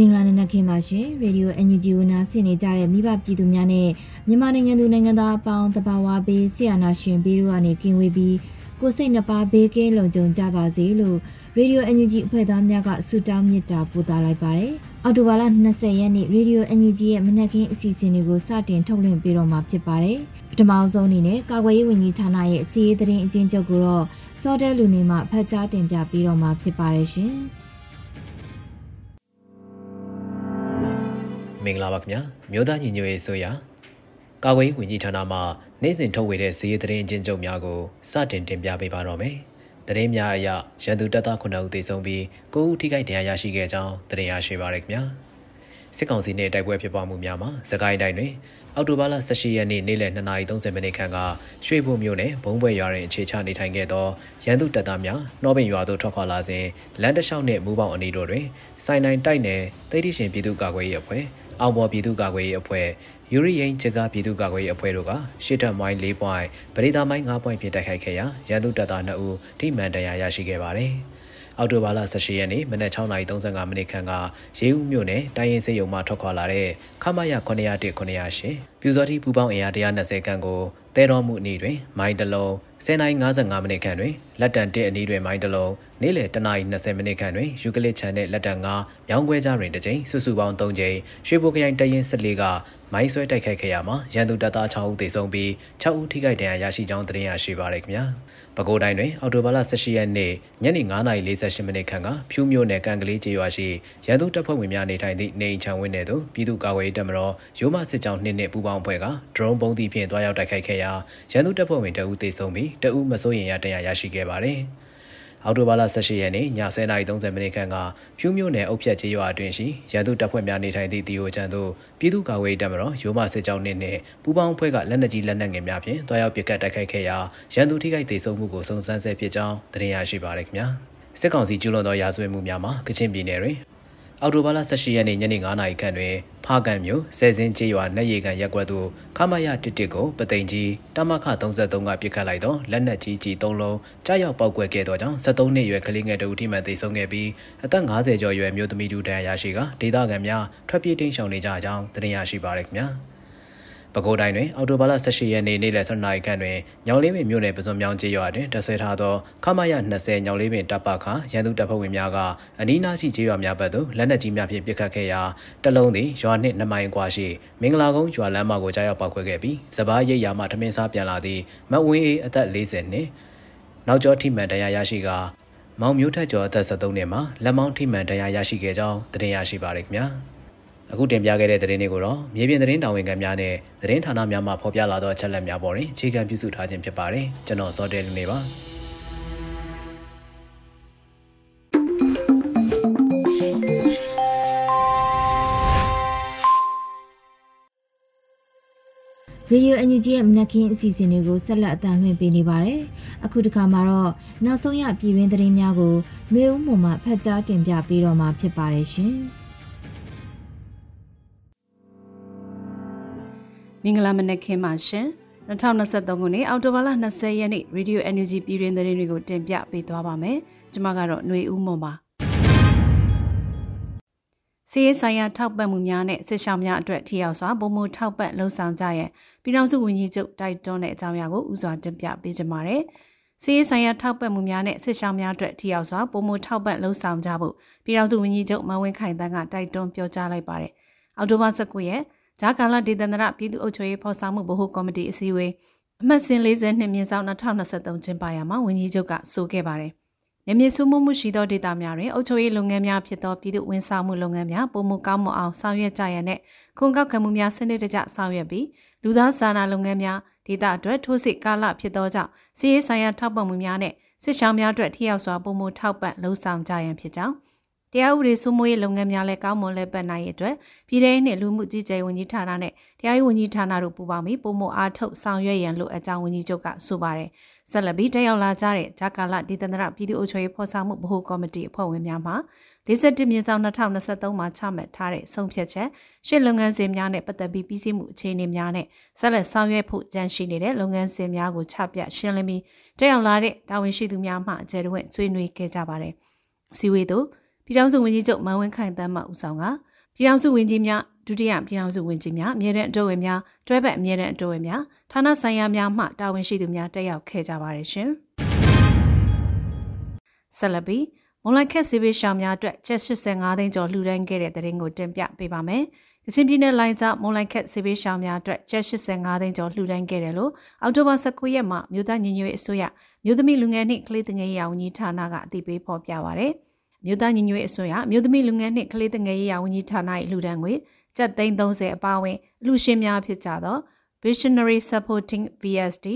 မင်္ဂလာနံနက်ခင်းပါရှင်ရေဒီယို NUG ဝန်နာဆင်နေကြတဲ့မိဘပြည်သူများနဲ့မြန်မာနိုင်ငံသူနိုင်ငံသားအပေါင်းတဘာဝဘေးဆရာနာရှင်ဘေးတို့ကနေကင်းဝေးပြီးကိုစိတ်နှပါဘေးကင်းလုံခြုံကြပါစေလို့ရေဒီယို NUG အဖွဲ့သားများကဆုတောင်းမေတ္တာပို့သလိုက်ပါတယ်။အော်တိုဘာလ20ရက်နေ့ရေဒီယို NUG ရဲ့မနက်ခင်းအစီအစဉ်တွေကိုစတင်ထုတ်လွှင့်ပေးတော့မှာဖြစ်ပါတယ်။ပထမဆုံးအနေနဲ့ကာကွယ်ရေးဝန်ကြီးဌာနရဲ့စီးရေးသတင်းအကျဉ်းချုပ်ကိုတော့စောတဲလူနေမှဖတ်ကြားတင်ပြပေးတော့မှာဖြစ်ပါတယ်ရှင်။ မင်္ဂလာပါခင်ဗျာမြို့သားညီညွတ်ရေးဆိုရာကာကွယ်ရေးဝန်ကြီးဌာနမှနိုင်စဉ်ထုတ်ဝေတဲ့ဇီးသတင်းအချင်းချုပ်များကိုစတင်တင်ပြပေးပါတော့မယ်သတင်းများအရရန်သူတပ်သား9ဦးသေဆုံးပြီး9ဦးထိခိုက်ဒဏ်ရာရရှိခဲ့ကြောင်းသတင်းရရှိပါရခင်ဗျာစစ်ကောင်စီနှင့်တိုက်ပွဲဖြစ်ပွားမှုများမှာစကိုင်းတိုင်းတွင်အောက်တိုဘာလ18ရက်နေ့နေ့လယ်2:30မိနစ်ခန့်ကရွှေဘုံမြို့နယ်ဘုံဘွယ်ရွာတွင်အခြေချနေထိုင်ခဲ့သောရန်သူတပ်သားများနှောပင်ရွာသို့ထွက်ခွာလာစဉ်လမ်းတစ်လျှောက်နှင့်မူပေါင်းအနီးတို့တွင်စိုင်းနိုင်တိုက်နယ်တိတ်တိရှင်ပြည်သူ့ကာကွယ်ရေးအဖွဲ့ အောင်ပေါ်ပြည်သူ့ကာကွယ်ရေးအဖွဲ့ယူရီယိန်ချက်ကပြည်သူ့ကာကွယ်ရေးအဖွဲ့တို့ကရှစ်ထပ်မိုင်း၄ပွိုင်းပရိသာမိုင်း၅ပွိုင်းဖြင့်တိုက်ခိုက်ခဲ့ရာရန်သူတပ်သား2ဦးထိမှန်တရားရရှိခဲ့ပါတယ်။အောက်တိုဘာလ18ရက်နေ့မနက်6:35မိနစ်ခန့်ကရေးဦးမြို့နယ်တိုင်းရင်စေယုံမှထွက်ခွာလာတဲ့ခမရ901 908ပြူစောတိပူပေါင်းအင်အား120ခန့်ကို တဲတော်မှုအနီးတွင် မိုင်းတလုံး10:55မိနစ်ခန့်တွင်လက်တန်1အနီးတွင်မိုင်းတလုံးနေ့လယ်10:20မိနစ်ခန့်တွင်ယူကလစ်ချန်နှင့်လက်တန်9မြောင်းခွဲကြားတွင်တစ်ကြိမ်စုစုပေါင်း3ကြိမ်ရွှေဘိုခရိုင်တရင်14ကမိုင်းဆွဲတိုက်ခိုက်ခဲ့ရမှာရန်သူတပ်သား6ဦးသေဆုံးပြီး6ဦးထိခိုက်ဒဏ်ရာရရှိကြောင်းသတင်းရရှိပါရခင်ဗျာ ပဲခူးတိုင်းတွင်အော်တိုဘာလ18ရက်နေ့ညနေ9:48မိနစ်ခန့်ကဖြူးမြို့နယ်ကံကလေးကျေးရွာရှိရန်သူတပ်ဖွဲ့ဝင်များနေထိုင်သည့်နေအိမ်ချံဝင်းနယ်သို့ပြည်သူ့ကာကွယ်ရေးတပ်မတော်ရိုးမစစ်ကြောင်းနှစ်နှစ်ပူးပေါင်းဖွဲ့ကဒရုန်းပုံးသည့်ဖြင့်တွားရောက်တိုက်ခိုက်ခဲ့ရာရန်သူတပ်ဖွဲ့ဝင်တအုပ်သေဆုံးပြီးတအုပ်မစိုးရင်ရတရားရရှိခဲ့ပါသည်။ အောက်တိုဘာလ18ရက်နေ့ည10:30မိနစ်ခန့်ကဖြူးမြို့နယ်အုပ်ဖြတ်ကျေးရွာအတွင်းရှိရန်သူတပ်ဖွဲ့များနေထိုင်သည့်တီယိုချန်သို့ပြည်သူ့ကာကွယ်ရေးတပ်မတော်ရိုးမစစ်ကြောင်းနှင့်နှင့်ပူးပေါင်းအဖွဲ့ကလက်နက်ကြီးလက်နက်ငယ်များဖြင့်တွားရောက်ပစ်ခတ်တိုက်ခိုက်ခဲ့ရာရန်သူထိခိုက်ဒေဆုံးမှုကိုစုံစမ်းဆဲဖြစ်ကြောင်းသတင်းရရှိပါရခင်ဗျာစစ်ကောင်စီကျူးလွန်သောရာဇဝတ်မှုများမှာကချင်ပြည်နယ်တွင် အော်တိုဘာလ18ရက်နေ့ညနေ9:00နာရီခန့်တွင်ဖားကန်မြို့ဆယ်စင်းကျေးရွာနှက်ရီကန်ရက်ကွက်သို့ခမရတစ်တစ်ကိုပသိမ်ကြီးတမခ33ကပြစ်ခတ်လိုက်သောလက်နက်ကြီးကြီး3လုံးကြားရောက်ပောက်ကွဲခဲ့သောကြောင့်73နှစ်ရွယ်ကလေးငယ်တဦးထိမှန်သေဆုံးခဲ့ပြီးအသက်50ကျော်ရွယ်မျိုးသမီးတူတန်းရရှိကဒေသခံများထွက်ပြေးတိမ်းရှောင်နေကြကြောင်းသိရရှိပါရခင်ဗျာ။ ပဲခူးတိုင်းတွင်အော်တိုဘာလ18ရက်နေ့နေ့လယ်7နာရီခန့်တွင်ညောင်လေးပင်မြို့နယ်ပစွန်မြောင်ကျေးရွာတွင်တဆွဲထားသောခမရ20ညောင်လေးပင်တပ်ပခရန်သူတပ်ဖွဲ့ဝင်များကအနီးနားရှိကျေးရွာများဘက်သို့လက်နက်ကြီးများဖြင့်ပစ်ခတ်ခဲ့ရာတလုံးသည်ရွာနှင့်2မိုင်ကွာရှိမင်္ဂလာကုန်းရွာလမ်းမကိုကြားရောက်ပောက်ခွဲခဲ့ပြီးစပားရိပ်ရာမှထမင်းစားပြန်လာသည့်မဝင်းအေးအသက်40နှစ်နောက်ကျောထိမှန်တရားရရှိကမောင်မျိုးထက်ကျော်အသက်73နှစ်မှာလက်မောင်းထိမှန်တရားရရှိခဲ့ကြောင်းသတင်းရရှိပါရခင်ဗျာ။ အခုတင်ပြခဲ့တဲ့သတင်းတွေကိုတော့မြေပြင်သတင်းတာဝန်ခံများနဲ့သတင်းဌာနများမှဖော်ပြလာသောအချက်အလက်များပေါ်တွင်အခြေခံပြုစုထားခြင်းဖြစ်ပါတယ်ကျွန်တော်စောတဲလူနေပါရေဒီယိုအန်ယူဂျီရဲ့မနက်ခင်းအစီအစဉ်တွေကိုဆက်လက်အသံလွှင့်ပေးနေပါတယ်။အခုတစ်ခါမှာတော့နောက်ဆုံးရပြည်တွင်းသတင်းများကိုနှွေဦးမှမှဖတ်ကြားတင်ပြပေးတော့မှာဖြစ်ပါတယ်ရှင်။ မင်္ဂလာမနက်ခင်းပါရှင်2023ခုနှစ်အောက်တိုဘာလ20ရက်နေ့ Radio Energy ပြည်တွင်သတင်းတွေကိုတင်ပြပေးသွားပါမယ်ကျွန်မကတော့ຫນွေဦးမွန်ပါစီးရေးဆိုင်ရာထောက်ပံ့မှုများနဲ့စစ်ဆောင်များအတွက်ထိရောက်စွာပုံမှုထောက်ပံ့လှုံ့ဆော်ကြရန်ပြည်ထောင်စုဝန်ကြီးချုပ်တိုက်တွန်းတဲ့အကြောင်းအရာကိုဥစွာတင်ပြပေးကြပါမယ်စီးရေးဆိုင်ရာထောက်ပံ့မှုများနဲ့စစ်ဆောင်များအတွက်ထိရောက်စွာပုံမှုထောက်ပံ့လှုံ့ဆော်ကြဖို့ပြည်ထောင်စုဝန်ကြီးချုပ်မန်ဝင်းခိုင်တန်းကတိုက်တွန်းပြောကြားလိုက်ပါတယ်။အောက်တိုဘာ19ရက် ဂျာကာလာဒေသန္တရပြည်သူ့အုပ်ချုပ်ရေးဖော်ဆောင်မှုဗဟိုကော်မတီအစည်းအဝေးအမှတ်စဉ်40နှစ်မြင့်ဆောင်2023ကျင်းပရာမှာဝန်ကြီးချုပ်ကဆိုခဲ့ပါတယ်။နေမြေစုမှုမှုရှိသောဒေသများတွင်အုပ်ချုပ်ရေးလုပ်ငန်းများဖြစ်သောပြည်သူ့ဝန်ဆောင်မှုလုပ်ငန်းများပုံမှုကောင်းမွန်အောင်ဆောင်ရွက်ကြရန်နဲ့ခွန်ကောက်ခံမှုများစနစ်တကျဆောင်ရွက်ပြီးလူသားစာနာလုပ်ငန်းများဒေသအတွက်ထိုးစစ်ကာလဖြစ်သောကြောင့်စီးရေးဆိုင်ရာထောက်ပံ့မှုများနဲ့စစ်ရှောင်းများအတွက်ထိရောက်စွာပုံမှုထောက်ပံ့လှုံ့ဆော်ကြရန်ဖြစ်ကြောင်း တရားဥပဒေစိုးမိုးရေးလုပ်ငန်းများလည်းကောင်းမွန်လဲပတ်နိုင်ရတဲ့ပြည်ထောင်နှင့်လူမှုကြီးကြပ်ဝန်ကြီးဌာနနဲ့တရားရေးဝန်ကြီးဌာနတို့ပူးပေါင်းပြီးပုံမှုအားထုတ်ဆောင်ရွက်ရန်လိုအကြောင်းဝန်ကြီးချုပ်ကဆိုပါတယ်။ဆက်လက်ပြီးတက်ရောက်လာကြတဲ့ဂျာကာလဒေသန္တရပြည်သူ့အုပ်ချုပ်ရေးဖော်ဆောင်မှုဗဟိုကော်မတီအဖွဲ့ဝင်များမှ41မြင်းဆောင်2023မှာချမှတ်ထားတဲ့ဆုံးဖြတ်ချက်ရှစ်လုပ်ငန်းစဉ်များနဲ့ပတ်သက်ပြီးပြည်စည်းမှုအခြေအနေများနဲ့ဆက်လက်ဆောင်ရွက်ဖို့ကြံရှိနေတဲ့လုပ်ငန်းစဉ်များကိုချပြရှင်းလင်းပြီးတက်ရောက်လာတဲ့တာဝန်ရှိသူများမှအကြံဝင့်ဆွေးနွေးခဲ့ကြပါတယ်။စီဝေတို့ ပြည်ထောင်စုဝန်ကြီးချုပ်မန်ဝင်းခိုင်တန်းမှဦးဆောင်ကပြည်ထောင်စုဝန်ကြီးများဒုတိယပြည်ထောင်စုဝန်ကြီးများအမြဲတမ်းအတော်ဝင်များတွဲဘက်အမြဲတမ်းအတော်ဝင်များဌာနဆိုင်ရာများမှတာဝန်ရှိသူများတက်ရောက်ခဲ့ကြပါတယ်ရှင်။ဆက်လက်ပြီးမွန်လိုက်ခက်စီဘေးရှောင်များအတွက်ချက်85သိန်းကျော်လှူဒန်းခဲ့တဲ့တဲ့ရင်ကိုတင်ပြပေးပါမယ်။ကချင်ပြည်နယ်လိုင်းစားမွန်လိုက်ခက်စီဘေးရှောင်များအတွက်ချက်85သိန်းကျော်လှူဒန်းခဲ့တယ်လို့အောက်တိုဘာ19ရက်မှာမြို့သားညီညွတ်ရေးအစိုးရမြို့သမီးလူငယ်နှင့်ကလေးငယ်ရေးဝန်ကြီးဌာနကအသိပေးဖော်ပြပါရယ်။ မြို့သားညီညွတ်ရေးအစိုးရမြို့သမီးလူငယ်နှင့်ကလေးငယ်ရေးဝန်ကြီးဌာန၏လှူဒန်းငွေကျပ်သိန်း30အပါအဝင်အလှူရှင်များဖြစ်ကြသော Visionary Supporting VSD,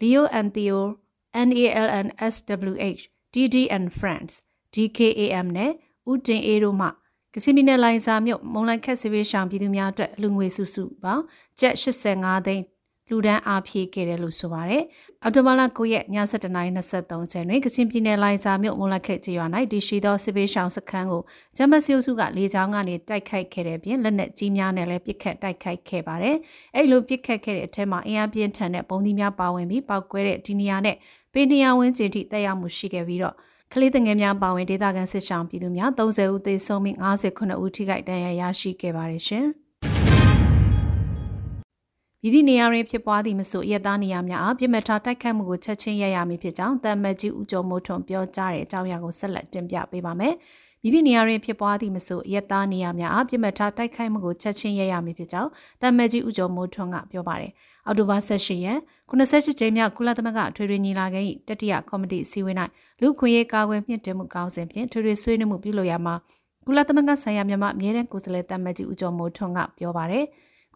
Leo and Theo, NALN SWH, DD and Friends DKAM နဲ့ဦးတင်အေးတို့မှကချင်ပြည်နယ်လိုင်စာမြို့မုံလိုက်ခက်စီရေးရှောင်ပြည်သူများအတွက်လူငွေစုစုပေါင်းကျပ်85သိန်း လူဒန်းအားဖြည့်ခဲ့တယ်လို့ဆိုပါတယ်။အော်တိုဘာလ9ရက်ည7:23ချိန်တွင်ကချင်ပြည်နယ်လိုင်စာမြို့မုံလိုက်ခက်ကျေးရွာ၌တရှိသောစစ်ပေးရှောင်စခန်းကိုဂျမတ်စီအုပ်စုကလေကြောင်းကနေတိုက်ခိုက်ခဲ့တဲ့ပြင်လက်နက်ကြီးများနဲ့လည်းပစ်ခတ်တိုက်ခိုက်ခဲ့ပါတယ်။အဲ့လိုပစ်ခတ်ခဲ့တဲ့အထက်မှာအင်အားပြင်းထန်တဲ့ပုံသီးများပါဝင်ပြီးပောက်ကွဲတဲ့ဒီနေရာနဲ့ပေနေရာဝင်းကျင်ထိတက်ရောက်မှုရှိခဲ့ပြီးတော့ကလေးငယ်များပါဝင်ဒေသခံစစ်ရှောင်ပြည်သူများ30ဦးသေဆုံးပြီး59ဦးထိခိုက်ဒဏ်ရာရရှိခဲ့ပါတယ်ရှင်။ ပြည်သည့်နေရာတွင်ဖြစ်ပွားသည့်မဆိုရက်သားနေရာများအားပြစ်မှတ်ထားတိုက်ခတ်မှုကိုချက်ချင်းရရမည်ဖြစ်ကြောင်းတမ်မတ်ကြီးဦးကျော်မိုးထွန်းပြောကြားတဲ့အကြောင်းအရာကိုဆက်လက်တင်ပြပေးပါမယ်။ပြည်သည့်နေရာတွင်ဖြစ်ပွားသည့်မဆိုရက်သားနေရာများအားပြစ်မှတ်ထားတိုက်ခိုက်မှုကိုချက်ချင်းရရမည်ဖြစ်ကြောင်းတမ်မတ်ကြီးဦးကျော်မိုးထွန်းကပြောပါတယ်။အောက်တိုဘာ18ရက်98ကြိမ်မြောက်ကုလသမဂ္ဂထွေထွေညီလာခံ၏တတိယကော်မတီအစည်းအဝေး၌လူခွင့်ရေးကာကွယ်မြင့်တင်မှုကောင်းစဉ်ဖြင့်ထွေထွေဆွေးနွေးမှုပြုလုပ်ရမှာကုလသမဂ္ဂဆိုင်ရာမြန်မာအမြဲတမ်းကိုယ်စားလှယ်တမတ်ကြီးဦးကျော်မိုးထွန်းကပြောပါရယ်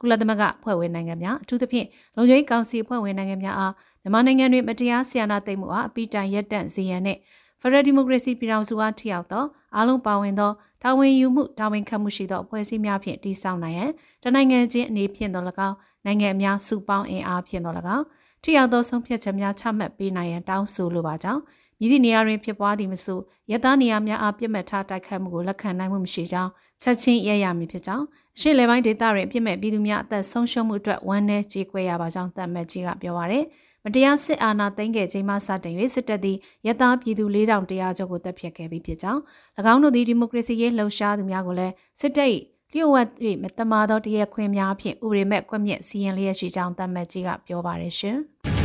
ကုလသမဂ္ဂဖွဲ့ဝင်နိုင်ငံများအထူးသဖြင့်လုံခြုံရေးကောင်စီဖွဲ့ဝင်နိုင်ငံများအားမြန်မာနိုင်ငံတွင်မတရားဆီယနာသိမ်းမှုအားအပိတိုင်ရက်တန့်စေရန်နှင့်ဖရယ်ဒီမိုကရေစီပြည်ထောင်စုအားထိရောက်သောအားလုံးပါဝင်သောတာဝန်ယူမှုတာဝန်ခံမှုရှိသောအဖွဲ့အစည်းများဖြင့်တည်ဆောက်နိုင်ရန်တနိုင်ငံချင်းအနေဖြင့်သော၎င်းနိုင်ငံများစုပေါင်းအင်အားဖြင့်သော၎င်းထိရောက်သောဆုံးဖြတ်ချက်များချမှတ်ပေးနိုင်ရန်တောင်းဆိုလိုပါကြောင်းမြည်သည့်နေရာတွင်ဖြစ်ပွားသည်မဆိုရတနေရာများအားပြစ်မှတ်ထားတိုက်ခတ်မှုကိုလက်ခံနိုင်မှုမရှိကြောင်းချက်ချင်းရရမည်ဖြစ်ကြောင်း ရှေ့လေပိုင်းဒေသတွင်ပြစ်မဲ့ပြည်သူများအသက်ဆုံးရှုံးမှုအတွက်ဝမ်းနည်းကြေကွဲရပါကြောင်းသတ်မှတ်ကြီးကပြောပါရယ်မတရားစစ်အာဏာသိမ်းခဲ့ချိန်မှစတင်၍စစ်တပ်သည်ရတပြည်သူ4100ကျော်ကိုတပ်ဖြတ်ခဲ့ပြီးဖြစ်ကြောင်း၎င်းတို့သည်ဒီမိုကရေစီရေးလှုပ်ရှားသူများကိုလည်းစစ်တပ်၏လျှို့ဝှက်၍မတမာသောတရားခွင်များဖြင့်ဥပဒေမဲ့ကွက်မြက်စီရင်လျက်ရှိကြောင်းသတ်မှတ်ကြီးကပြောပါတယ်ရှင်။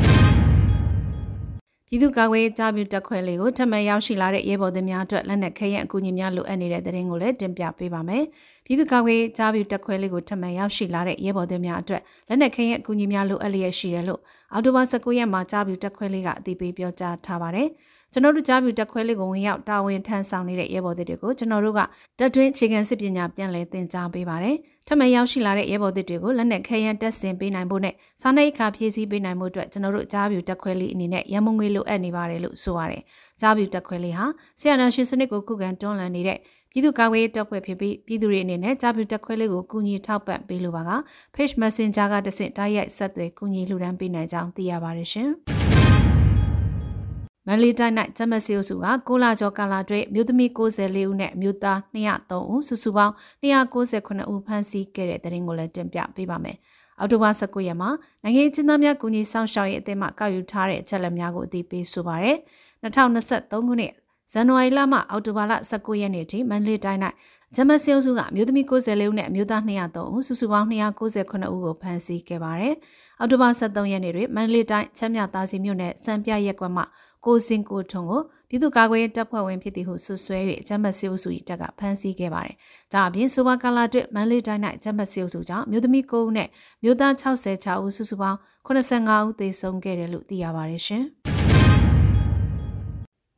ပြည်သူ့ကာကွယ်ကြားပြုတက်ခွဲလေးကိုထပ်မံရောက်ရှိလာတဲ့ရဲဘော်သများအတွက်လက်နက်ခဲယံအကူအညီများလိုအပ်နေတဲ့တဲ့ရင်ကိုလည်းတင်ပြပေးပါမယ်။ပြည်သူ့ကာကွယ်ကြားပြုတက်ခွဲလေးကိုထပ်မံရောက်ရှိလာတဲ့ရဲဘော်သများအတွက်လက်နက်ခဲယံအကူအညီများလိုအပ်လျက်ရှိတယ်လို့အော်တိုဘာ19ရက်မှာကြားပြုတက်ခွဲလေးကအသိပေးပြောကြားထားပါတယ်။ကျွန်တော်တို့ကြားပြတက်ခွဲလေးကိုဝင်ရောက်တာဝန်ထမ်းဆောင်နေတဲ့ရဲဘော်တွေကိုကျွန်တော်တို့ကတက်တွင်းအခြေခံစစ်ပညာပြန်လည်သင်ကြားပေးပါတယ်။ ထပ်မံရောက်ရှိလာတဲ့ရဲဘော်တွေကိုလက်နက်ခဲယမ်းတက်ဆင်ပေးနိုင်ဖို့နဲ့စားနပ်ရိက္ခာဖြည့်ဆည်းပေးနိုင်ဖို့အတွက်ကျွန်တော်တို့ကြားပြတက်ခွဲလေးအနေနဲ့ရန်မုံငွေလိုအပ်နေပါတယ်လို့ဆိုပါတယ်။ကြားပြတက်ခွဲလေးဟာဆီယနာရှင်စနစ်ကိုခုခံတွန်းလှန်နေတဲ့ပြည်သူ့ကာကွယ်ရေးတပ်ဖွဲ့ဖြစ်ပြီးပြည်သူတွေအနေနဲ့ကြားပြတက်ခွဲလေးကိုကူညီထောက်ပံ့ပေးလိုပါက Page Messenger ကတဆင့်တိုက်ရိုက်ဆက်သွယ်ကူညီလှူဒါန်းပေးနိုင်ကြောင်းသိရပါတယ်ရှင်။ မန်လေးတိုင်း၌ဂျမစီအုပ်စုက6လကျော်ကာလအတွင်းမြို့သမီး94ဦးနဲ့မြို့သား203ဦးစုစုပေါင်း298ဦးဖမ်းဆီးခဲ့တဲ့တဲ့ရင်ကိုလည်းတင်ပြပေးပါမယ်။အောက်တိုဘာ19ရက်မှာနိုင်ငံချင်းသားများကူညီဆောင်ရှောက်ရေးအသင်းမှကောက်ယူထားတဲ့အချက်အလက်များကိုအသိပေးဆိုပါရယ်။2023ခုနှစ်ဇန်နဝါရီလမှအောက်တိုဘာလ19ရက်နေ့ထိမန်လေးတိုင်း၌ဂျမစီအုပ်စုကမြို့သမီး94ဦးနဲ့မြို့သား203ဦးစုစုပေါင်း298ဦးကိုဖမ်းဆီးခဲ့ပါတယ်။အောက်တိုဘာ23ရက်နေ့တွင်မန္တလေးတိုင်းချမ်းမြသာစီမြို့နယ်စံပြရက်ကွက်မှ ကိုစင်ကိုထွန်းကိုပြည်သူ့ကာကွယ်ရေးတပ်ဖွဲ့ဝင်ဖြစ်သည်ဟုဆွဆွဲ၍အကြမ်းဖက်စစ်အုပ်စု၏တပ်ကဖမ်းဆီးခဲ့ပါတယ်။ဒါအပြင်ဆိုပါကာလာတွင်မန္တလေးတိုင်း၌အကြမ်းဖက်စစ်အုပ်စုကြောင့်မြို့သမီး9ဦးနဲ့မြို့သား66ဦးစုစုပေါင်း85ဦးသေဆုံးခဲ့တယ်လို့သိရပါတယ်ရှင်။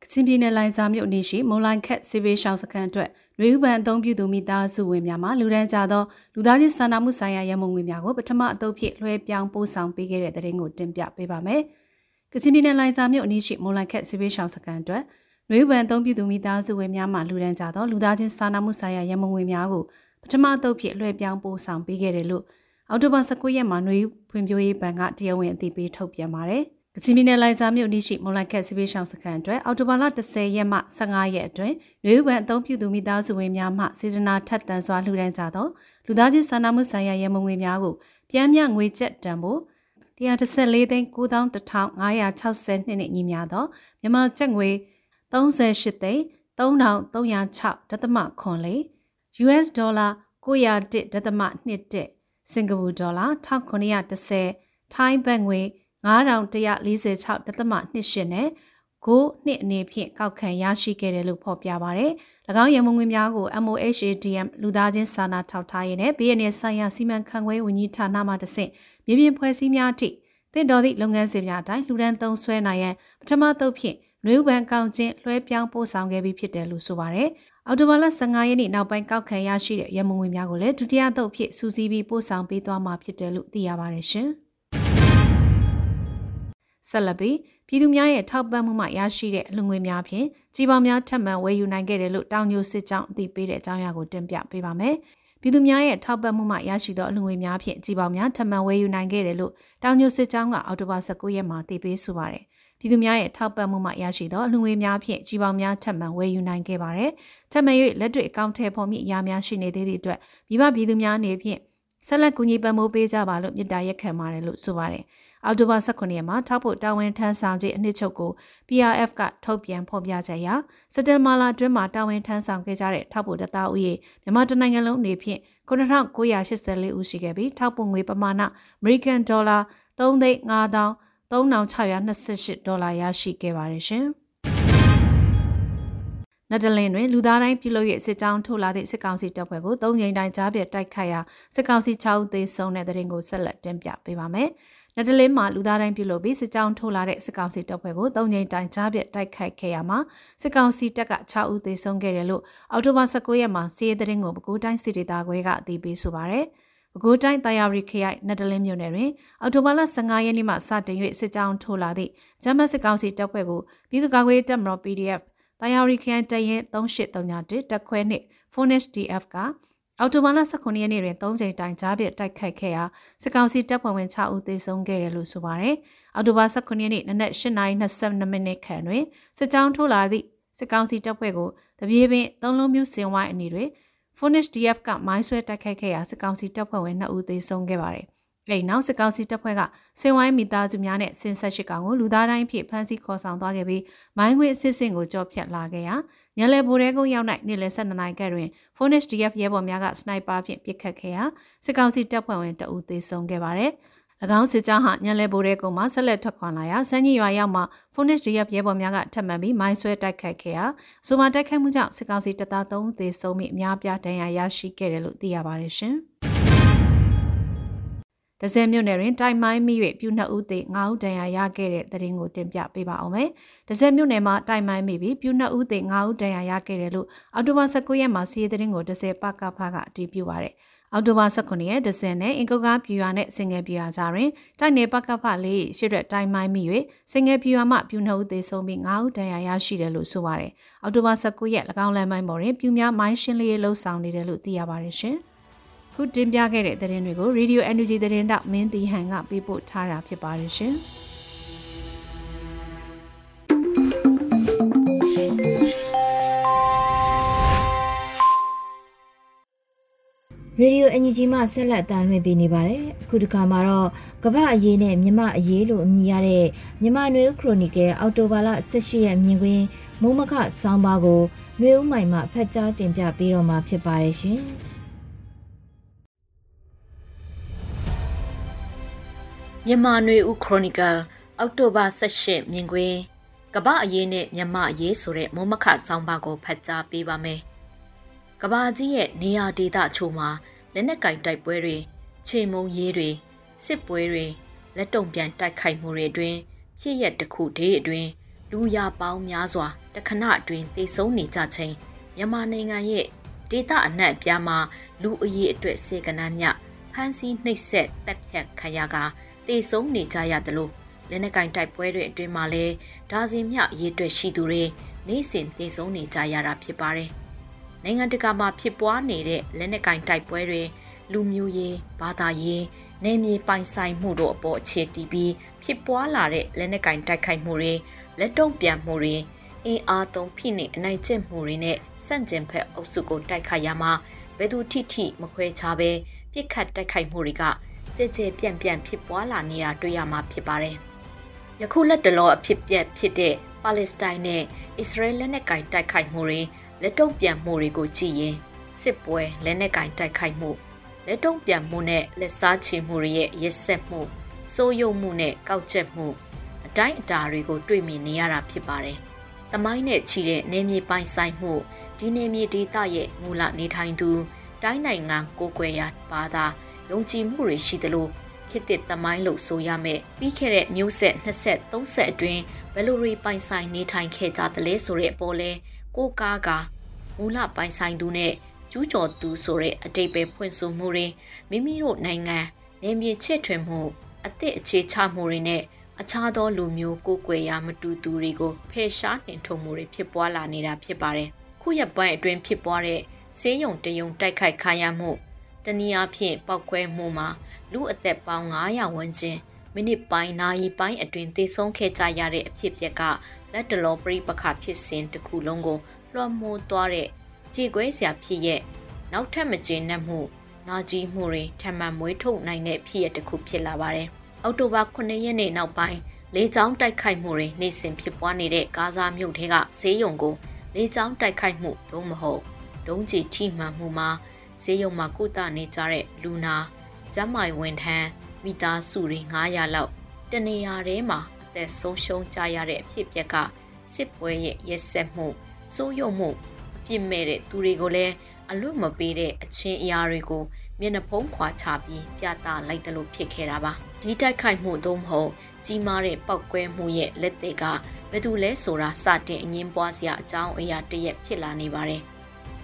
ကချင်ပြည်နယ်လိုင်စာမြို့နေရှိမုံလိုင်ခက်စီဗေးရှောင်းစခန်းအတွက်နွေဥပန်အသုံးပြုသူမိသားစုဝင်များမှလူဒန်းကြသောလူသားချင်းစာနာမှုဆိုင်ရာရမုံငွေများကိုပထမအသုတ်ဖြစ်လွှဲပြောင်းပို့ဆောင်ပေးခဲ့တဲ့တဲ့ရင်ကိုတင်ပြပေးပါမယ်။ ကချင်ပြည်နယ်လိုင်စာမြို့အနီးရှိမုံလိုင်ခက်စီဗေးရှောင်းစခန်းအတွက်နွေဥပန်အသုံးပြုသူမိသားစုဝင်များမှလူဒန်းကြသောလူသားချင်းစာနာမှုဆိုင်ရာရမုံငွေများကိုပထမအသုတ်ဖြစ်လွှဲပြောင်းပို့ဆောင်ပေးခဲ့တယ်လို့အော်တိုဘာ19ရက်မှာနွေဖွံ့ဖြိုးရေးဘဏ်ကတရားဝင်အသိပေးထုတ်ပြန်ပါတယ်။ကချင်ပြည်နယ်လိုင်ဇာမြို့နီးရှိမွန်လိုက်ခက်စီဗေးရှောင်းစခန်းအတွက်အော်တိုဘာလ10ရက်မှ15ရက်အတွင်းရွေးဝန်အသုံးပြုသူမိသားစုဝင်များမှစေတနာထက်သန်စွာလှူဒန်းကြသောလူသားချင်းစာနာမှုဆိုင်ရာရမုံငွေများကိုပြန်မြငွေကျပ်တန်ဖို့ 114သိန်း9562နဲ့ညီမျှသောမြန်မာကျပ်ငွေ38သိန်း3306ဒသမခွန်လေး US ဒေါ်လာ901ဒသမ21စင်ကာပူဒေါ်လာ1910ထိုင်းဘတ်ငွေ9146ဒသမ28နဲ့ ကိုနှစ်အနေဖြင့်ကောက်ခံရရှိခဲ့တယ်လို့ဖော်ပြပါဗျ။၎င်းရမုံငွေများကို MOHADM လူသားချင်းစာနာထောက်ထားရေးနဲ့ BNN ဆိုင်ရာစီမံခန့်ခွဲဝန်ကြီးဌာနမှတဆင့်မြေပြင်ဖွဲ့စည်းများအထိတင့်တော်သည့်လုပ်ငန်းစဉ်များအတိုင်းလူဒန်းသုံးဆွဲနိုင်ရန်ပထမသုတ်ဖြင့်နှွေးပန်ကောင်ချင်းလွှဲပြောင်းပို့ဆောင်ခဲ့ပြီးဖြစ်တယ်လို့ဆိုပါရယ်။အော်တိုဘာလ15ရက်နေ့နောက်ပိုင်းကောက်ခံရရှိတဲ့ရမုံငွေများကိုလည်းဒုတိယသုတ်ဖြစ်စူးစီးပြီးပို့ဆောင်ပေးသွားမှာဖြစ်တယ်လို့သိရပါတယ်ရှင်။ဆက်လက် ပြီးပြည်သူများရဲ့ထောက်ပံ့မှုမှရရှိတဲ့အလူငွေများဖြင့်ကြီးပေါင်းများထပ်မံဝယ်ယူနိုင်ခဲ့တယ်လို့တောင်ညိုစစ်ကြောင်းအသိပေးတဲ့အကြောင်းအရာကိုတင်ပြပေးပါမယ်။ပြည်သူများရဲ့ထောက်ပံ့မှုမှရရှိသောအလူငွေများဖြင့်ကြီးပေါင်းများထပ်မံဝယ်ယူနိုင်ခဲ့တယ်လို့တောင်ညိုစစ်ကြောင်းကအောက်တိုဘာ19ရက်မှာသိပေးဆိုပါတယ်။ပြည်သူများရဲ့ထောက်ပံ့မှုမှရရှိသောအလူငွေများဖြင့်ကြီးပေါင်းများထပ်မံဝယ်ယူနိုင်ခဲ့ပါတယ်။ထပ်မံ၍လက်တွေ့အကောင့်ထဲပေါ်မြင့်အရာများရှိနေသေးသည့်အတွက်မိဘပြည်သူများအနေဖြင့်ဆက်လက်ကူညီပံ့ပိုးပေးကြပါလို့မြစ်တာရက်ခံပါတယ်လို့ဆိုပါတယ်။ အောက်တိုဘာ18ရက်မှာထောက်ဖို့တာဝန်ထမ်းဆောင်ခြင်းအနှစ်ချုပ်ကို PRF ကထုတ်ပြန်ဖော်ပြချက်အရစက်တင်ဘာလအတွင်းမှာတာဝန်ထမ်းဆောင်ခဲ့ကြတဲ့ထောက်ဖို့တသားဦးရေမြန်မာတနိုင်ငံလုံးအနေဖြင့်9984ဦးရှိခဲ့ပြီးထောက်ဖို့ငွေပမာဏ American Dollar 3,5628ဒေါ်လာရရှိခဲ့ပါတယ်ရှင်။နက်ဒလန်တွင်လူသားတိုင်းပြုလုပ်၍စစ်ကြောင်းထုတ်လာသည့်စစ်ကောင်စီတပ်ဖွဲ့ကို၃ကြိမ်တိုင်ကြားပြတိုက်ခိုက်ရာစစ်ကောင်စီ6ဦးသေဆုံးတဲ့တဲ့ရင်ကိုဆက်လက်တင်ပြပေးပါမယ်။ လက်တလင်းမှာလူသားတိုင်းပြုလုပ်ပြီးစစ်ကြောင်းထုတ်လာတဲ့စစ်ကောင်စီတပ်ဖွဲ့ကိုသုံးကြိမ်တိုင်ကြားပြတိုက်ခိုက်ခဲ့ရမှာစစ်ကောင်စီတပ်က6ဦးသေဆုံးခဲ့တယ်လို့အောက်တိုဘာ19ရက်မှာစီးရဲသတင်းကိုပဲခူးတိုင်းစစ်ဒေသခွဲကအသိပေးဆိုပါရယ်ပဲခူးတိုင်းတာယာရီခရိုင်နက်တလင်းမြို့နယ်တွင်အော်တိုဘာလ15ရက်နေ့မှစတင်၍စစ်ကြောင်းထိုးလာသည့်ဂျမတ်စစ်ကောင်စီတပ်ဖွဲ့ကိုပြည်သူ့ကာကွယ်တပ်မတော် PDF တာယာရီခရိုင်တရင်3831တက်ခွဲနှင့် Fonish DF က အော်တိုဘာလ18ရက်နေ့တွင်၃ကြိမ်တိုင်ကြားပြတိုက်ခိုက်ခဲ့ရာစစ်ကောင်စီတပ်ဖွဲ့ဝင်6ဦးသေဆုံးခဲ့တယ်လို့ဆိုပါတယ်။အော်တိုဘာ18ရက်နေ့နနက်8:22မိနစ်ခန့်တွင်စစ်ကြောင်းထိုးလာသည့်စစ်ကောင်စီတပ်ဖွဲ့ကိုတပြေးပင်သုံးလုံးမျိုးစင်ဝိုင်းအနီးတွင် Furnish DF ကမိုင်းဆွဲတိုက်ခိုက်ခဲ့ရာစစ်ကောင်စီတပ်ဖွဲ့ဝင်2ဦးသေဆုံးခဲ့ပါတယ်။အဲဒီနောက်စစ်ကောင်စီတပ်ဖွဲ့ကစင်ဝိုင်းမိသားစုများနဲ့ဆင်ဆက်ရှိကောင်ကိုလူသားတိုင်းဖြစ်ဖမ်းဆီးခေါ်ဆောင်သွားခဲ့ပြီးမိုင်းခွေအစစ်စင်ကိုကြော့ဖြတ်လာခဲ့ရာ ညလယ်ဘိုရဲကုန်းရောက်၌နေ့လယ်12နာရီခန့်တွင် Phoenix DF ရဲဘော်များကစနိုက်ပါဖြင့်ပစ်ခတ်ခဲ့ရာစစ်ကောင်စီတပ်ဖွဲ့ဝင်တအူသေဆုံးခဲ့ပါတယ်။၎င်းစစ်ကြောင်းဟာညလယ်ဘိုရဲကုန်းမှာဆက်လက်ထွက်ခွာလာရာစန်းကြီးရွာရောက်မှ Phoenix DF ရဲဘော်များကထပ်မံပြီးမိုင်းဆွဲတိုက်ခိုက်ခဲ့ရာဆိုမာတိုက်ခိုက်မှုကြောင့်စစ်ကောင်စီတပ်သား3ဦးသေဆုံးပြီးအများပြားဒဏ်ရာရရှိခဲ့တယ်လို့သိရပါတယ်ရှင်။ ဒဇယ်မြို့နယ်တွင်တိုင်မိုင်းမိ၍ပြူနှစ်ဦးသေ၅ဦးဒဏ်ရာရခဲ့တဲ့တဲ့ရင်ကိုတင်ပြပေးပါအောင်မယ်။ဒဇယ်မြို့နယ်မှာတိုင်မိုင်းမိပြီးပြူနှစ်ဦးသေ၅ဦးဒဏ်ရာရခဲ့တယ်လို့အော်တိုဘာ19ရက်မှာစီးရဲတဲ့ရင်ကိုဒဇယ်ပကဖကအတည်ပြုပါရယ်။အော်တိုဘာ19ရက်ဒဇယ်နဲ့အင်ကုတ်ကားပြူရွာနဲ့စင်ငယ်ပြူရွာကြားတွင်တိုက်နယ်ပကဖလေးရှစ်ရက်တိုင်မိုင်းမိ၍စင်ငယ်ပြူရွာမှပြူနှစ်ဦးသေဆုံးပြီး၅ဦးဒဏ်ရာရရှိတယ်လို့ဆိုပါရယ်။အော်တိုဘာ19ရက်၎င်းလမ်းမိုင်းပေါ်တွင်ပြူများမိုင်းရှင်းလေးလှုပ်ဆောင်နေတယ်လို့သိရပါတယ်ရှင်။ ခုတင်ပြခဲ့တဲ့သတင်းတွေကို Radio Energy သတင်းတောက်မင်းတီဟန်ကပေးပို့ထားတာဖြစ်ပါတယ်ရှင်။ရေဒီယိုအန်ဂျီမှဆက်လက်အသံလွှင့်ပေးနေပါတယ်။အခုဒီခါမှာတော့ကမ္ဘာအရေးနဲ့မြမအရေးလို့အမည်ရတဲ့မြမနွေဦးခရိုနီကယ်အော်တိုဘာလ18ရက်မြင်ကွင်းမုံမခဆောင်းပါးကိုနွေဦးမိုင်မှဖတ်ကြားတင်ပြပေးတော့မှာဖြစ်ပါတယ်ရှင်။ မြန်မာနွေဦးခရိုနီကယ်အောက်တိုဘာ18မြင်ကွင်းကကပအရေးနဲ့မြမအရေးဆိုတဲ့မုံမခဆောင်းပါးကိုဖတ်ကြားပေးပါမယ်။ကဘာကြီးရဲ့နေရာဒေသချို့မှာလက်နက်ကင်တိုက်ပွဲတွေခြေမုံရေးတွေစစ်ပွဲတွေလက်တုံပြန်တိုက်ခိုက်မှုတွေအတွင်းဖြစ်ရက်တစ်ခုတည်းအတွင်းလူရပေါင်းများစွာတခဏအတွင်းတိတ်ဆုံးနေကြချိန်မြန်မာနိုင်ငံရဲ့ဒေသအနှံ့ပြားမှာလူအရေးအတွက်စေကနန်းမြဖမ်းဆီးနှိပ်စက်တပ်ဖြတ်ခံရက တေဆုံးနေကြရတယ်လို့လက်နက်ကင်တိုက်ပွဲတွေအတွင်းမှာလဲဒါဇင်မြအရေးအတွက်ရှိသူတွေနေ့စဉ်တေဆုံးနေကြရတာဖြစ်ပါတယ်။နိုင်ငံတကာမှာဖြစ်ပွားနေတဲ့လက်နက်ကင်တိုက်ပွဲတွေလူမျိုးရေးဘာသာရေးနယ်မြေပိုင်ဆိုင်မှုတို့အပေါ်အခြေတည်ပြီးဖြစ်ပွားလာတဲ့လက်နက်ကင်တိုက်ခိုက်မှုတွေလက်တုံ့ပြန်မှုတွေအင်အားသုံးဖိနှိပ်အနိုင်ကျင့်မှုတွေနဲ့စန့်ကျင်ဖက်အုပ်စုကိုတိုက်ခိုက်ရမှာဘယ်သူထိထိမခွဲခြားပဲပြစ်ခတ်တိုက်ခိုက်မှုတွေက ကြဲကြဲပြန့်ပြန့်ဖြစ်ပွားလာနေတာတွေ့ရမှာဖြစ်ပါတယ်။ယခုလက်တလောအဖြစ်ပြက်ဖြစ်တဲ့ပါလက်စတိုင်းနဲ့အစ္စရေးလက်နက်ကင်တိုက်ခိုက်မှုတွေလက်တုံ့ပြန်မှုတွေကိုကြည့်ရင်စစ်ပွဲလက်နက်ကင်တိုက်ခိုက်မှုလက်တုံ့ပြန်မှုနဲ့လက်စားချေမှုတွေရဲ့ရက်ဆက်မှုစိုးရုံမှုနဲ့ကောက်ချက်မှုအတိုင်းအတာတွေကိုတွေ့မြင်နေရတာဖြစ်ပါတယ်။တမိုင်းနဲ့ချီတဲ့နေမြေပိုင်ဆိုင်မှုဒီနေမြေဒေသရဲ့မူလနေထိုင်သူတိုင်းနိုင်ငံကိုကွယ်ရာဘာသာ ယုံကြည်မှုတွေရှိသလိုခေတ်သစ်တမိုင်းလို့ဆိုရမယ်ပြီးခဲ့တဲ့မျိုးဆက်20 30အတွင်းဘယ်လိုတွေပိုင်ဆိုင်နေထိုင်ခဲ့ကြသလဲဆိုတဲ့အပေါ်လဲကိုကားကမူလပိုင်ဆိုင်သူနဲ့ကျူးကျော်သူဆိုတဲ့အတိတ်ပဲဖွင့်ဆိုမှုတွေမိမိတို့နိုင်ငံနေမြေချဲ့ထွင်မှုအသည့်အခြေချမှုတွေနဲ့အခြားသောလူမျိုးကိုယ်ွယ်ရာမတူသူတွေကိုဖယ်ရှားနှင်ထုတ်မှုတွေဖြစ်ပွားလာနေတာဖြစ်ပါတယ်။ခုရက်ပိုင်းအတွင်းဖြစ်ပွားတဲ့ဆေးရုံတယုံတိုက်ခိုက်ခါရမှု တနည်းအားဖြင့်ပောက်ကွဲမှုမှာလူအသက်ပေါင်း900ဝန်းကျင်မိနစ်ပိုင်းနာရီပိုင်းအတွင်းသေဆုံးခဲ့ကြရတဲ့အဖြစ်အပျက်ကလက်တလောပရိပခဖြစ်စဉ်တစ်ခုလုံးကိုလွှမ်းမိုးသွားတဲ့ကြေကွဲစရာဖြစ်ရဲ့နောက်ထပ်မကျေနပ်မှုနာကြီးမှုတွေထပ်မံမွေးထုတ်နိုင်တဲ့ဖြစ်ရတစ်ခုဖြစ်လာပါတယ်။အောက်တိုဘာ9ရက်နေ့နောက်ပိုင်းလေကြောင်းတိုက်ခိုက်မှုတွေနေ့စဉ်ဖြစ်ပွားနေတဲ့ဂါဇာမြို့ထဲကဈေးရုံကိုလေကြောင်းတိုက်ခိုက်မှုသို့မဟုတ်ဒုံးကျည်ထိမှန်မှုမှာ ဈေးရုံမှာကုသနေကြတဲ့လူနာကျမ်းမာရေးဝန်ထမ်းမိသားစုတွေ900လောက်တနေရာထဲမှာအသက်ဆုံးရှုံးကြရတဲ့အဖြစ်အပျက်ကစစ်ပွဲရဲ့ရက်ဆက်မှုစိုးရုံမှုအပြစ်မဲ့တဲ့သူတွေကိုလည်းအလွတ်မပေးတဲ့အချင်းအရာတွေကိုမျက်နှာဖုံးခွာချပြီးပြသလိုက်တယ်လို့ဖြစ်ခဲ့တာပါဒီတိုက်ခိုက်မှုသို့မဟုတ်ကြီးမားတဲ့ပောက်ကွဲမှုရဲ့လက်သေးကဘယ်သူလဲဆိုတာစတင်အငင်းပွားစရာအကြောင်းအရာတရက်ဖြစ်လာနေပါတယ်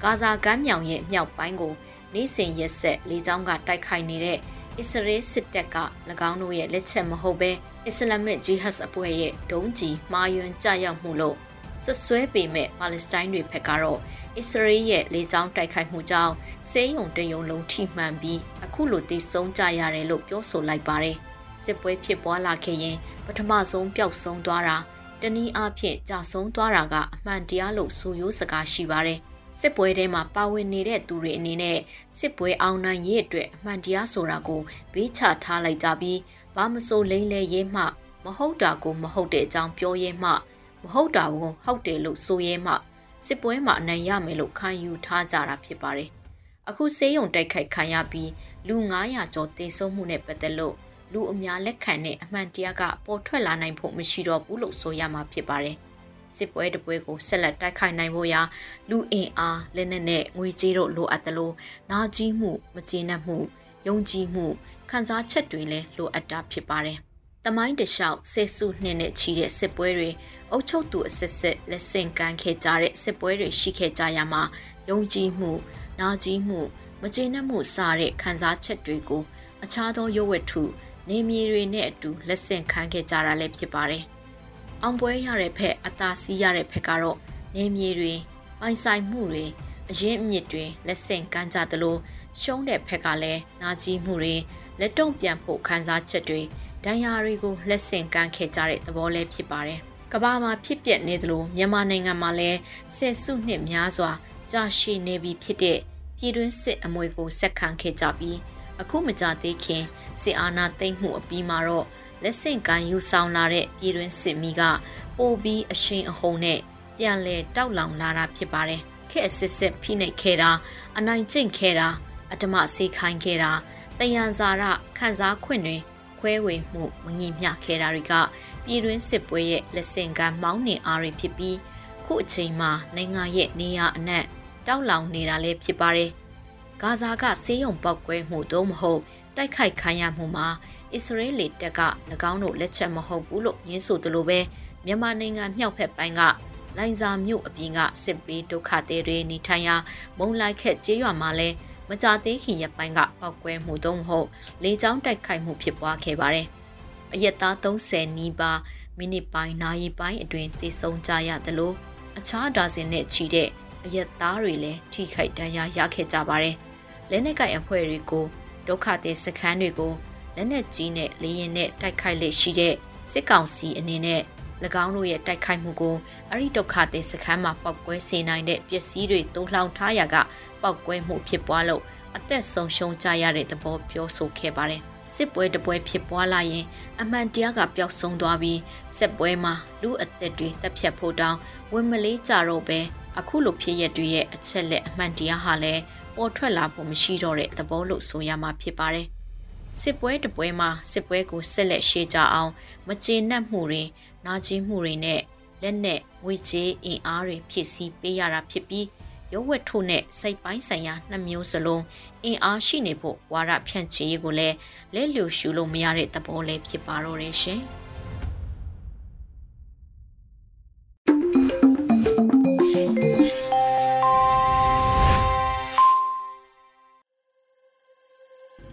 ဂါဇာကမ်းမြောင်ရဲ့မြောက်ပိုင်းကိုနေစဉ်ရက်ဆက်လေကြောင်းကတိုက်ခိုက်နေတဲ့အစ္စရေးစစ်တပ်က၎င်းတို့ရဲ့လက်ချက်မဟုတ်ဘဲအစ္စလာမစ်ဂျီဟတ်အဖွဲ့ရဲ့ဒုံးကျည်မှားယွင်းကြရောက်မှုလို့ဆွဆွဲပေမဲ့ပါလက်စတိုင်းတွေဘက်ကတော့အစ္စရေးရဲ့လေကြောင်းတိုက်ခိုက်မှုကြောင့်စေယုံတယုံလုံးထိမှန်ပြီးအခုလိုတည်ဆုံးကြရတယ်လို့ပြောဆိုလိုက်ပါတယ်စစ်ပွဲဖြစ်ပွားလာခဲ့ရင်ပထမဆုံးပျောက်ဆုံးသွားတာတနည်းအားဖြင့်ကြာဆုံးသွားတာကအမှန်တရားလို့ဆိုရိုးစကားရှိပါတယ် စစ်ပွဲထဲမှာပါဝင်နေတဲ့သူတွေအနေနဲ့စစ်ပွဲအောင်နိုင်ရေးအတွက်အမှန်တရားဆိုတာကိုဘေးချထားလိုက်ကြပြီးဘာမဆိုလိမ့်လဲရေးမှ မဟုတ်တာကိုမဟုတ်တဲ့အကြောင်းပြောရဲမှ မဟုတ်တာကိုဟုတ်တယ်လို့ဆိုရဲမှစစ်ပွဲမှာအနိုင်ရမယ်လို့ခံယူထားကြတာဖြစ်ပါတယ်။အခုဆေးရုံတိုက်ခိုက်ခံရပြီးလူ900ကျော်သေဆုံးမှုနဲ့ပတ်သက်လို့လူအများလက်ခံတဲ့အမှန်တရားကပေါ်ထွက်လာနိုင်ဖို့မရှိတော့ဘူးလို့ဆိုရမှာဖြစ်ပါတယ်။ စစ်ပွဲတပွဲကိုဆက်လက်တိုက်ခိုက်နိုင်ဖို့ရာလူအင်အားလက်နက်နဲ့ငွေကြေးတို့လိုအပ်သလိုနာကြီးမှုမကျေနပ်မှုယုံကြည်မှုခံစားချက်တွေလည်းလိုအပ်တာဖြစ်ပါတယ်။တမိုင်းတလျှောက်ဆဲစုနှစ်နဲ့ချီတဲ့စစ်ပွဲတွေအုပ်ချုပ်သူအစစ်စစ်လက်ဆင့်ကမ်းခဲ့ကြတဲ့စစ်ပွဲတွေရှိခဲ့ကြရမှာယုံကြည်မှုနာကြီးမှုမကျေနပ်မှုစတဲ့ခံစားချက်တွေကိုအခြားသောရုပ်ဝတ္ထုနေမြေတွေနဲ့အတူလက်ဆင့်ခံခဲ့ကြတာလည်းဖြစ်ပါတယ်။ အောင်ပွဲရတဲ့ဖက်အသာစီးရတဲ့ဖက်ကတော့နေမြေတွေပိုင်ဆိုင်မှုတွေအရင်အမြစ်တွေလက်ဆင့်ကမ်းကြသလိုရှုံးတဲ့ဖက်ကလည်းနာကြီးမှုတွေလက်တုံ့ပြန်ဖို့ခံစားချက်တွေဒဏ်ရာတွေကိုလက်ဆင့်ကမ်းခဲ့ကြတဲ့သဘောလည်းဖြစ်ပါတယ်။ကမ္ဘာမှာဖြစ်ပျက်နေသလိုမြန်မာနိုင်ငံမှာလည်းဆယ်စုနှစ်များစွာကြာရှည်နေပြီဖြစ်တဲ့ပြည်တွင်းစစ်အမွေကိုဆက်ခံခဲ့ကြပြီးအခုမကြသေးခင်စစ်အာဏာသိမ်းမှုအပြီးမှာတော့ လက်ဆင့်ကမ်းယူဆောင်လာတဲ့ပြည်တွင်းစစ်မီကပိုပြီးအရှိန်အဟုန်နဲ့ပြန်လည်တောက်လောင်လာတာဖြစ်ပါတယ်။ခက်အစစ်စစ်ဖိနှိပ်ခဲ့တာအနိုင်ကျင့်ခဲ့တာအတ္တမစေခိုင်းခဲ့တာတယံဇာရခန်းစားခွင့်တွေခွဲဝေမှုမငြိမျှခဲ့တာတွေကပြည်တွင်းစစ်ပွဲရဲ့လက်ဆင့်ကမ်းမောင်းနှင်အားတွေဖြစ်ပြီးခုအချိန်မှာနိုင်ငံရဲ့နေရာအနှံ့တောက်လောင်နေတာလည်းဖြစ်ပါတယ်။ဂါဇာကဆေးရုံပောက်ကွဲမှုတော့မဟုတ်တိုက်ခိုက်ခံရမှုမှာ အစ္စရေးလေတပ်က၎င်းတို့လက်ချက်မဟုတ်ဘူးလို့ညင်းဆိုသလိုပဲမြန်မာနိုင်ငံမြောက်ဖက်ပိုင်းကလိုင်ဇာမြို့အပြင်ကစစ်ပေးဒုက္ခသည်တွေနေထိုင်ရာမုံလိုက်ခက်ကျေးရွာမှာလည်းမကြသေးခင်ရက်ပိုင်းကပောက်ကွဲမှုတော့မဟုတ်လေကြောင်းတိုက်ခိုက်မှုဖြစ်ပွားခဲ့ပါတယ်။အရက်သား30နီးပါးမိနစ်ပိုင်းနာရီပိုင်းအတွင်းသေဆုံးကြရသလိုအခြားဒါဇင်နဲ့ချီတဲ့အရက်သားတွေလည်းထိခိုက်ဒဏ်ရာရခဲ့ကြပါတယ်။လက်နက်ကိုင်အဖွဲ့တွေကိုဒုက္ခသည်စခန်းတွေကို လက်နက်ကြီးနဲ့လေရင်နဲ့တိုက်ခိုက်လေရှိတဲ့စစ်ကောင်စီအနေနဲ့၎င်းတို့ရဲ့တိုက်ခိုက်မှုကိုအရိဒုက္ခသည်စခန်းမှာပောက်ကွဲစေနိုင်တဲ့ပစ္စည်းတွေတိုးလှောင်ထားရာကပောက်ကွဲမှုဖြစ်ပွားလို့အသက်ဆုံးရှုံးကြရတဲ့သဘောပြောဆိုခဲ့ပါတယ်။စစ်ပွဲတပွဲဖြစ်ပွားလာရင် အမှန်တရားကပျောက်ဆုံးသွားပြီးစစ်ပွဲမှာလူအသက်တွေတပ်ဖြတ်ဖို့တောင်းဝင်မလေးကြတော့ပဲအခုလိုဖြစ်ရတွေရဲ့အချက်လက်အမှန်တရားဟာလည်းပေါ်ထွက်လာဖို့မရှိတော့တဲ့သဘောလို့ဆိုရမှာဖြစ်ပါတယ်။ စစ်ပွဲတပွဲမှာစစ်ပွဲကိုဆက်လက်ရှေ့ကြအောင်မကျေနပ်မှုတွေနာကျင်မှုတွေနဲ့လက်နဲ့ငွေကြေးအင်အားတွေဖြစ်စီပေးရတာဖြစ်ပြီးရုပ်ဝတ်ထုနဲ့စိတ်ပိုင်းဆိုင်ရာနှစ်မျိုးစလုံးအင်အားရှိနေဖို့ဝါရဖြန့်ချီရေးကိုလည်းလက်လျူရှုလို့မရတဲ့သဘောလေးဖြစ်ပါတော့တယ်ရှင်။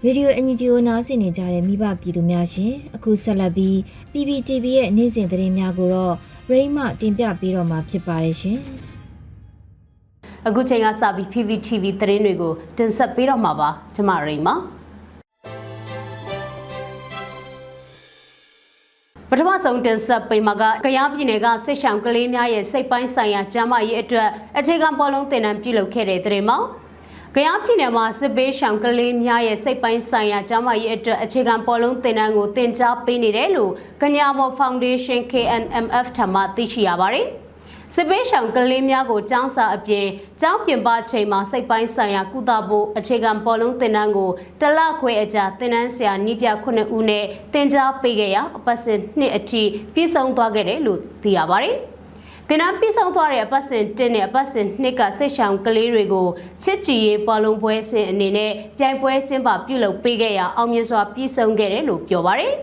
ရေဒီယိုအန်ဂျီကိုနားဆင်နေကြတဲ့မိဘပြည်သူများရှင်အခုဆက်လက်ပြီး PPTV ရဲ့နေ့စဉ်သတင်းများကိုတော့ရိမ့်မတင်ပြပေးတော့မှာဖြစ်ပါတယ်ရှင်အခုချိန်ကစပြီး PPTV သတင်းတွေကိုတင်ဆက်ပေးတော့မှာပါကျမရိမ့်မပထမဆုံးတင်ဆက်ပေးမှာကကရားပြည်နယ်ကစစ်ဆောင်ကလေးများရဲ့စိတ်ပိုင်းဆိုင်ရာကျန်းမာရေးအတွက်အခြေခံပေါ်လုံးသင်တန်းပြုလုပ်ခဲ့တဲ့တဲ့မှာ။ ကယားပြည်နယ်မှာစစ်ပေးရှောင်ကလေးများရဲ့စိတ်ပိုင်းဆိုင်ရာကျန်းမာရေးအတွက်အခြေခံပေါ်လုံးသင်တန်းကိုသင်ကြားပေးနေတယ်လို့ကညာမော်ဖောင်ဒေးရှင်း KNMF ထံမှသိရှိရပါတယ်။စစ်ပေးရှောင်ကလေးများကိုကျောင်းစာအပြင်ကျောင်းပြင်ပချိန်မှာစိတ်ပိုင်းဆိုင်ရာကုသဖို့အခြေခံပေါ်လုံးသင်တန်းကိုတလခွဲအကြာသင်တန်းဆရာနှိပြခုနှစ်ဦးနဲ့သင်ကြားပေးခဲ့ရာအပတ်စဉ်နှစ်အထိပြည့်စုံသွားခဲ့တယ်လို့သိရပါတယ်။ တင်နာပြီးဆုံးသွားတဲ့အပတ်စဉ်1နဲ့အပတ်စဉ်2ကဆိတ်ရှောင်ကလေးတွေကိုချစ်ကြည်ရေးပေါ်လုံးပွဲစဉ်အနေနဲ့ပြိုင်ပွဲကျင်းပပြုလုပ်ပေးခဲ့ရအောင်မြင်စွာပြီးဆုံးခဲ့တယ်လို့ပြောပါရယ်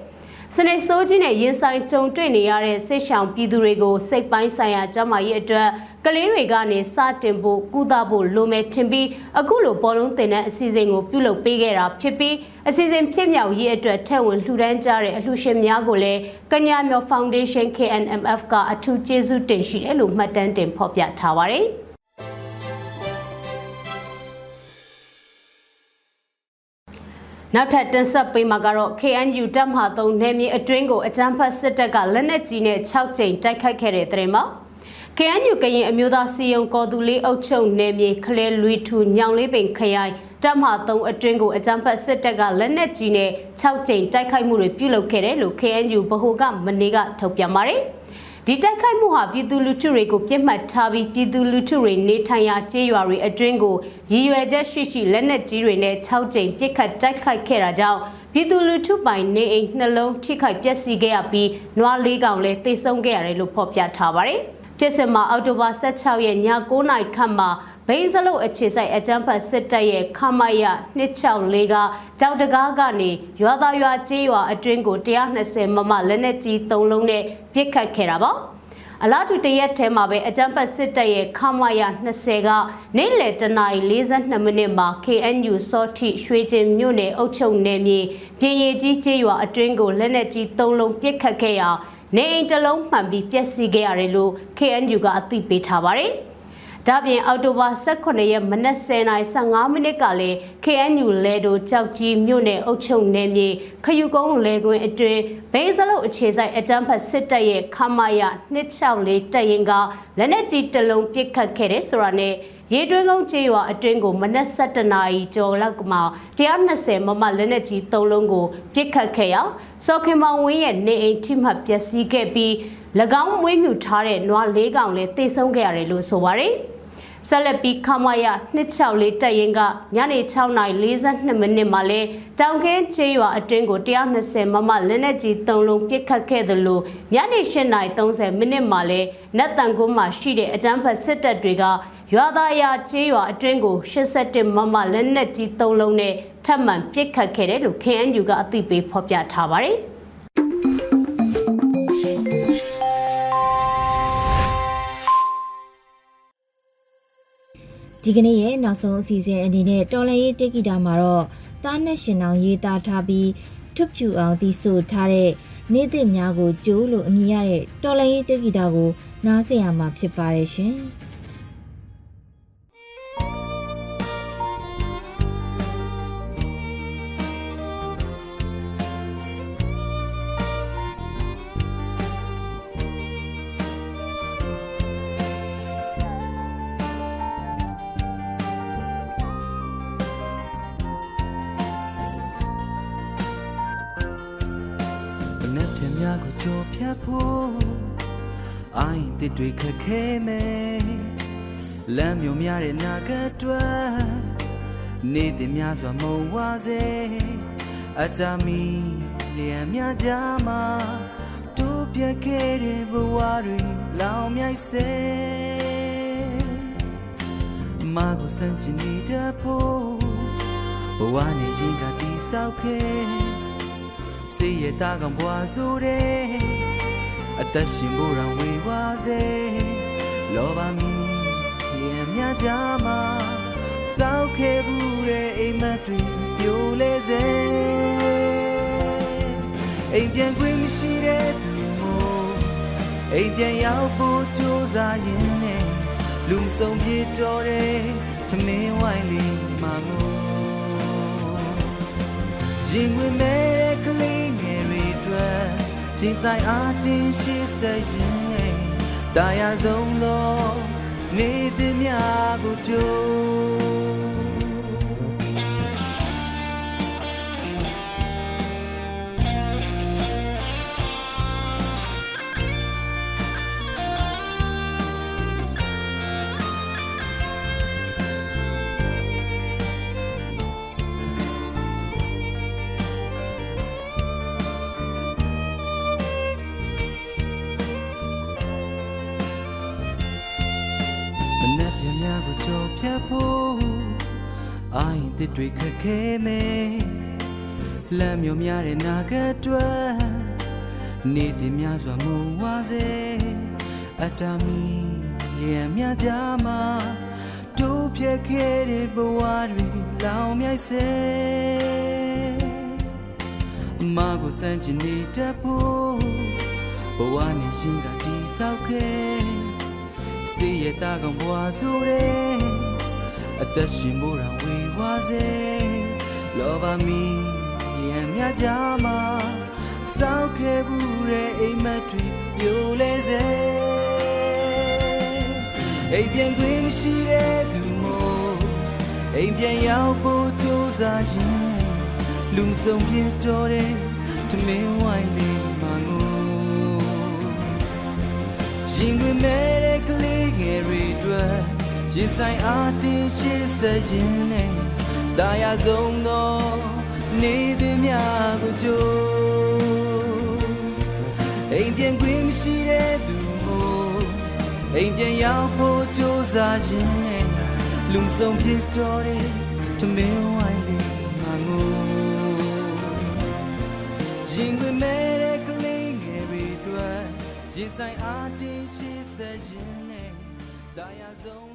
စနေစိုးကြီးနဲ့ရင်ဆိုင်ကြုံတွေ့နေရတဲ့စိတ်ရှောင်ပြည်သူတွေကိုစိတ်ပိုင်းဆိုင်ရာကျန်းမာရေးအတွက်ကလေးတွေကနေစတင်ဖို့ကုသဖို့လိုမယ်ထင်ပြီးအခုလိုဘောလုံးတင်တဲ့အစီအစဉ်ကိုပြုလုပ်ပေးခဲ့တာဖြစ်ပြီးအစီအစဉ်ဖြစ်မြောက်ရေးအတွက်ထက်ဝင်လှူဒန်းကြတဲ့အလှူရှင်များကိုလည်းကညာမြော် Foundation KNMF ကအထူးကျေးဇူးတင်ရှိတယ်လို့မှတ်တမ်းတင်ဖော်ပြထားပါတယ်။ နောက်ထပ်တင်ဆက်ပေးမှာကတော့ KNU တပ်မဟာ3နယ်မြေအတွင်းကိုအကြမ်းဖက်စစ်တပ်ကလက်နက်ကြီးနဲ့6ကြိမ်တိုက်ခိုက်ခဲ့တဲ့တဲ့မှာ KNU ကရင်အမျိုးသားစီယုံကော်သူလေးအုပ်ချုပ်နယ်မြေခလဲလွီထူညောင်လေးပင်ခရိုင်တပ်မဟာ3အတွင်းကိုအကြမ်းဖက်စစ်တပ်ကလက်နက်ကြီးနဲ့6ကြိမ်တိုက်ခိုက်မှုတွေပြုလုပ်ခဲ့တယ်လို့ KNU ဗဟိုကမနေ့ကထုတ်ပြန်ပါတယ်။ ဒီတိုက်ခိုက်မှုဟာပြည်သူလူထုတွေကိုပြစ်မှတ်ထားပြီးပြည်သူလူထုတွေနေထိုင်ရာကျေးရွာတွေအတွင်းကိုရည်ရွယ်ချက်ရှိရှိလက်နက်ကြီးတွေနဲ့6ကြိမ်ပစ်ခတ်တိုက်ခိုက်ခဲ့တာကြောင့်ပြည်သူလူထုပိုင်နေအိမ်နှလုံးထိခိုက်ပျက်စီးခဲ့ရပြီးနွားလေးကောင်လည်းတိတ်ဆုံးခဲ့ရတယ်လို့ဖော်ပြထားပါတယ်။ဖြစ်စဉ်မှာအောက်တိုဘာ16ရက်ည9:00နာရီခန့်မှာ ဘိန်းစလုတ်အခြေဆိုင်အကြမ်းဖက်စစ်တပ်ရဲ့ခမရ264ကကြောက်တကားကနေရွာသားရွာကျေးရွာအတွင်းကို120မမလက်နက်ကြီး3လုံးနဲ့ပစ်ခတ်ခဲ့တာပါအလားတူတရက်ထဲမှာပဲအကြမ်းဖက်စစ်တပ်ရဲ့ခမရ20ကနေ့လယ်တနာရီ42မိနစ်မှာ KNU စောထိရွှေကျင်မြို့နယ်အုပ်ချုပ်နယ်မြေပြည်ရည်ကြီးကျေးရွာအတွင်းကိုလက်နက်ကြီး3လုံးပစ်ခတ်ခဲ့ရာနေအိမ်တစ်လုံးမှန်ပြီးပျက်စီးခဲ့ရတယ်လို့ KNU ကအသိပေးထားပါတယ်။ ဒါပြင်အောက်တိုဘာ18ရက်မနက်10:15မိနစ်ကလည်း KNU လဲတိုကြောက်ကြီးမြို့နယ်အုပ်ချုပ်နယ်မြေခယူကုန်းလဲကွင်းအတွင်းဘိန်းစလုတ်အခြေဆိုင်အကြမ်းဖက်စစ်တပ်ရဲ့ခမာယ264တပ်ရင်ကလက်နက်ကြီးတလုံးပစ်ခတ်ခဲ့တဲ့ဆိုတာနဲ့ရေတွင်းကုန်းကျေးရွာအတွင်းကိုမနက်7:00နာရီကျော်လောက်ကမှ120မမလက်နက်ကြီး3လုံးကိုပစ်ခတ်ခဲ့ရာစောခင်မောင်ဝင်းရဲ့နေအိမ်ထိမှပျက်စီးခဲ့ပြီး၎င်းမွေးမြူထားတဲ့နွား၄ကောင်လည်းတိတ်ဆုံးခဲ့ရတယ်လို့ဆိုပါတယ်။ ဆက်လက်ပြီးခမရ264တက်ရင်ကညနေ6:42မိနစ်မှာလဲတောင်ကင်းချေးရွာအတွင်းကို120မမလက်နက်ကြီး3လုံးပစ်ခတ်ခဲ့သလိုညနေ8:30မိနစ်မှာလဲနတ်တန်ကုန်းမှာရှိတဲ့အကြမ်းဖက်စစ်တပ်တွေကရွာသားရာချေးရွာအတွင်းကို87မမလက်နက်ကြီး3လုံးနဲ့ထပ်မံပစ်ခတ်ခဲ့တယ်လို့ KNU ကအသိပေးဖော်ပြထားပါတယ်။ ဒီကနေ့ရဲ့နောက်ဆုံးအစီအစဉ်အနေနဲ့တော်လရေးတေဂီတာမှာတော့တားနဲ့ရှင်အောင်ရေးသားထားပြီးထွတ်ဖြူအောင်တီးဆိုထားတဲ့နေ့သစ်များကိုကျိုးလို့အမည်ရတဲ့တော်လရေးတေဂီတာကိုနားဆင်ရမှာဖြစ်ပါတယ်ရှင်။ တစ်တွေခက်ခဲမယ်လမ်းမျိုးများတဲ့နာဂတ်တွေနေ့တင်များစွာမုံဝါစေအတမီလျံများကြမှာတို့ပြခဲ့တဲ့ဘဝတွေလောင်မြိုက်စေမကိုစမ်းချင်နေတဲ့ဖို့ဘဝနေခြင်းကတိဆောက်ခဲ့စေရတာကဘွားဆိုတဲ့ အသက်ရှင်ဖို့ရဝေဝါစေလောဘမီရင်မြကြမှာစောက်ခဲ့ဘူးတဲ့အိမ်မက်တွေပြိုလဲစေအိမ်ပြန်ခွင့်မရှိတဲ့သူမို့အိမ်ပြန်ရောက်ဖို့ကြိုးစားရင်နဲ့လူမဆုံးပြေတော်တဲ့ထမင်းဝိုင်းလေးမှာငိုရင်ဝင်မဲ့ကလေးငယ်တွေအတွက် ရင်ဆိုင်အားတင်းရှိစေရင်နဲ့တာယာဆုံးသောနေသည်များကိုကြိုး တစ်တွေခက်ခဲမယ်လမ်းမျိုးများတဲ့နာဂတ်တွေနေ့တင်များစွာမူဝါစေအတမီလျံများကြမှာတို့ဖြစ်ခဲ့တဲ့ဘဝတွေလောင်မြိုက်စေမကိုစမ်းချင်နေတတ်ဖို့ဘဝနဲ့ရှင်ကတိဆောက်ခဲ့စေရတာကဘဝဆိုတဲ့အသက်ရှင်ဖို့ရဝေ ဝါစေလောဘမီရံမြကြမှာစောက်ခဲ့ဘူးတဲ့အိမ်မက်တွေပြိုလဲစေအိမ်ပြန်ခွင့်မရှိတဲ့သူမို့အိမ်ပြန်ရောက်ဖို့ကြိုးစားရင်လူဆုံးပြတော်တဲ့တမင်းဝိုင်းလေးမငိုရင်ဝင်မဲ့တဲ့ကလေးငယ်တွေအတွက် ရင်ဆိုင်အားတင်းရှိစေရင်နဲ့ဒါရဆုံးသောနေသည်များကိုကြိုးအိမ်ပြန်ခွင့်မရှိတဲ့သူမို့အိမ်ပြန်ရောက်ဖို့ကြိုးစားရင်နဲ့လုံဆုံးဖြစ်တော်တဲ့တမင်ဝိုင်းလေးငါငိုရင်ခွင့်မဲ့တဲ့ကလေးငယ်တွေအတွက်ရင်ဆိုင်အားတင်းရှိစေရင်နဲ့ဒါရဆုံး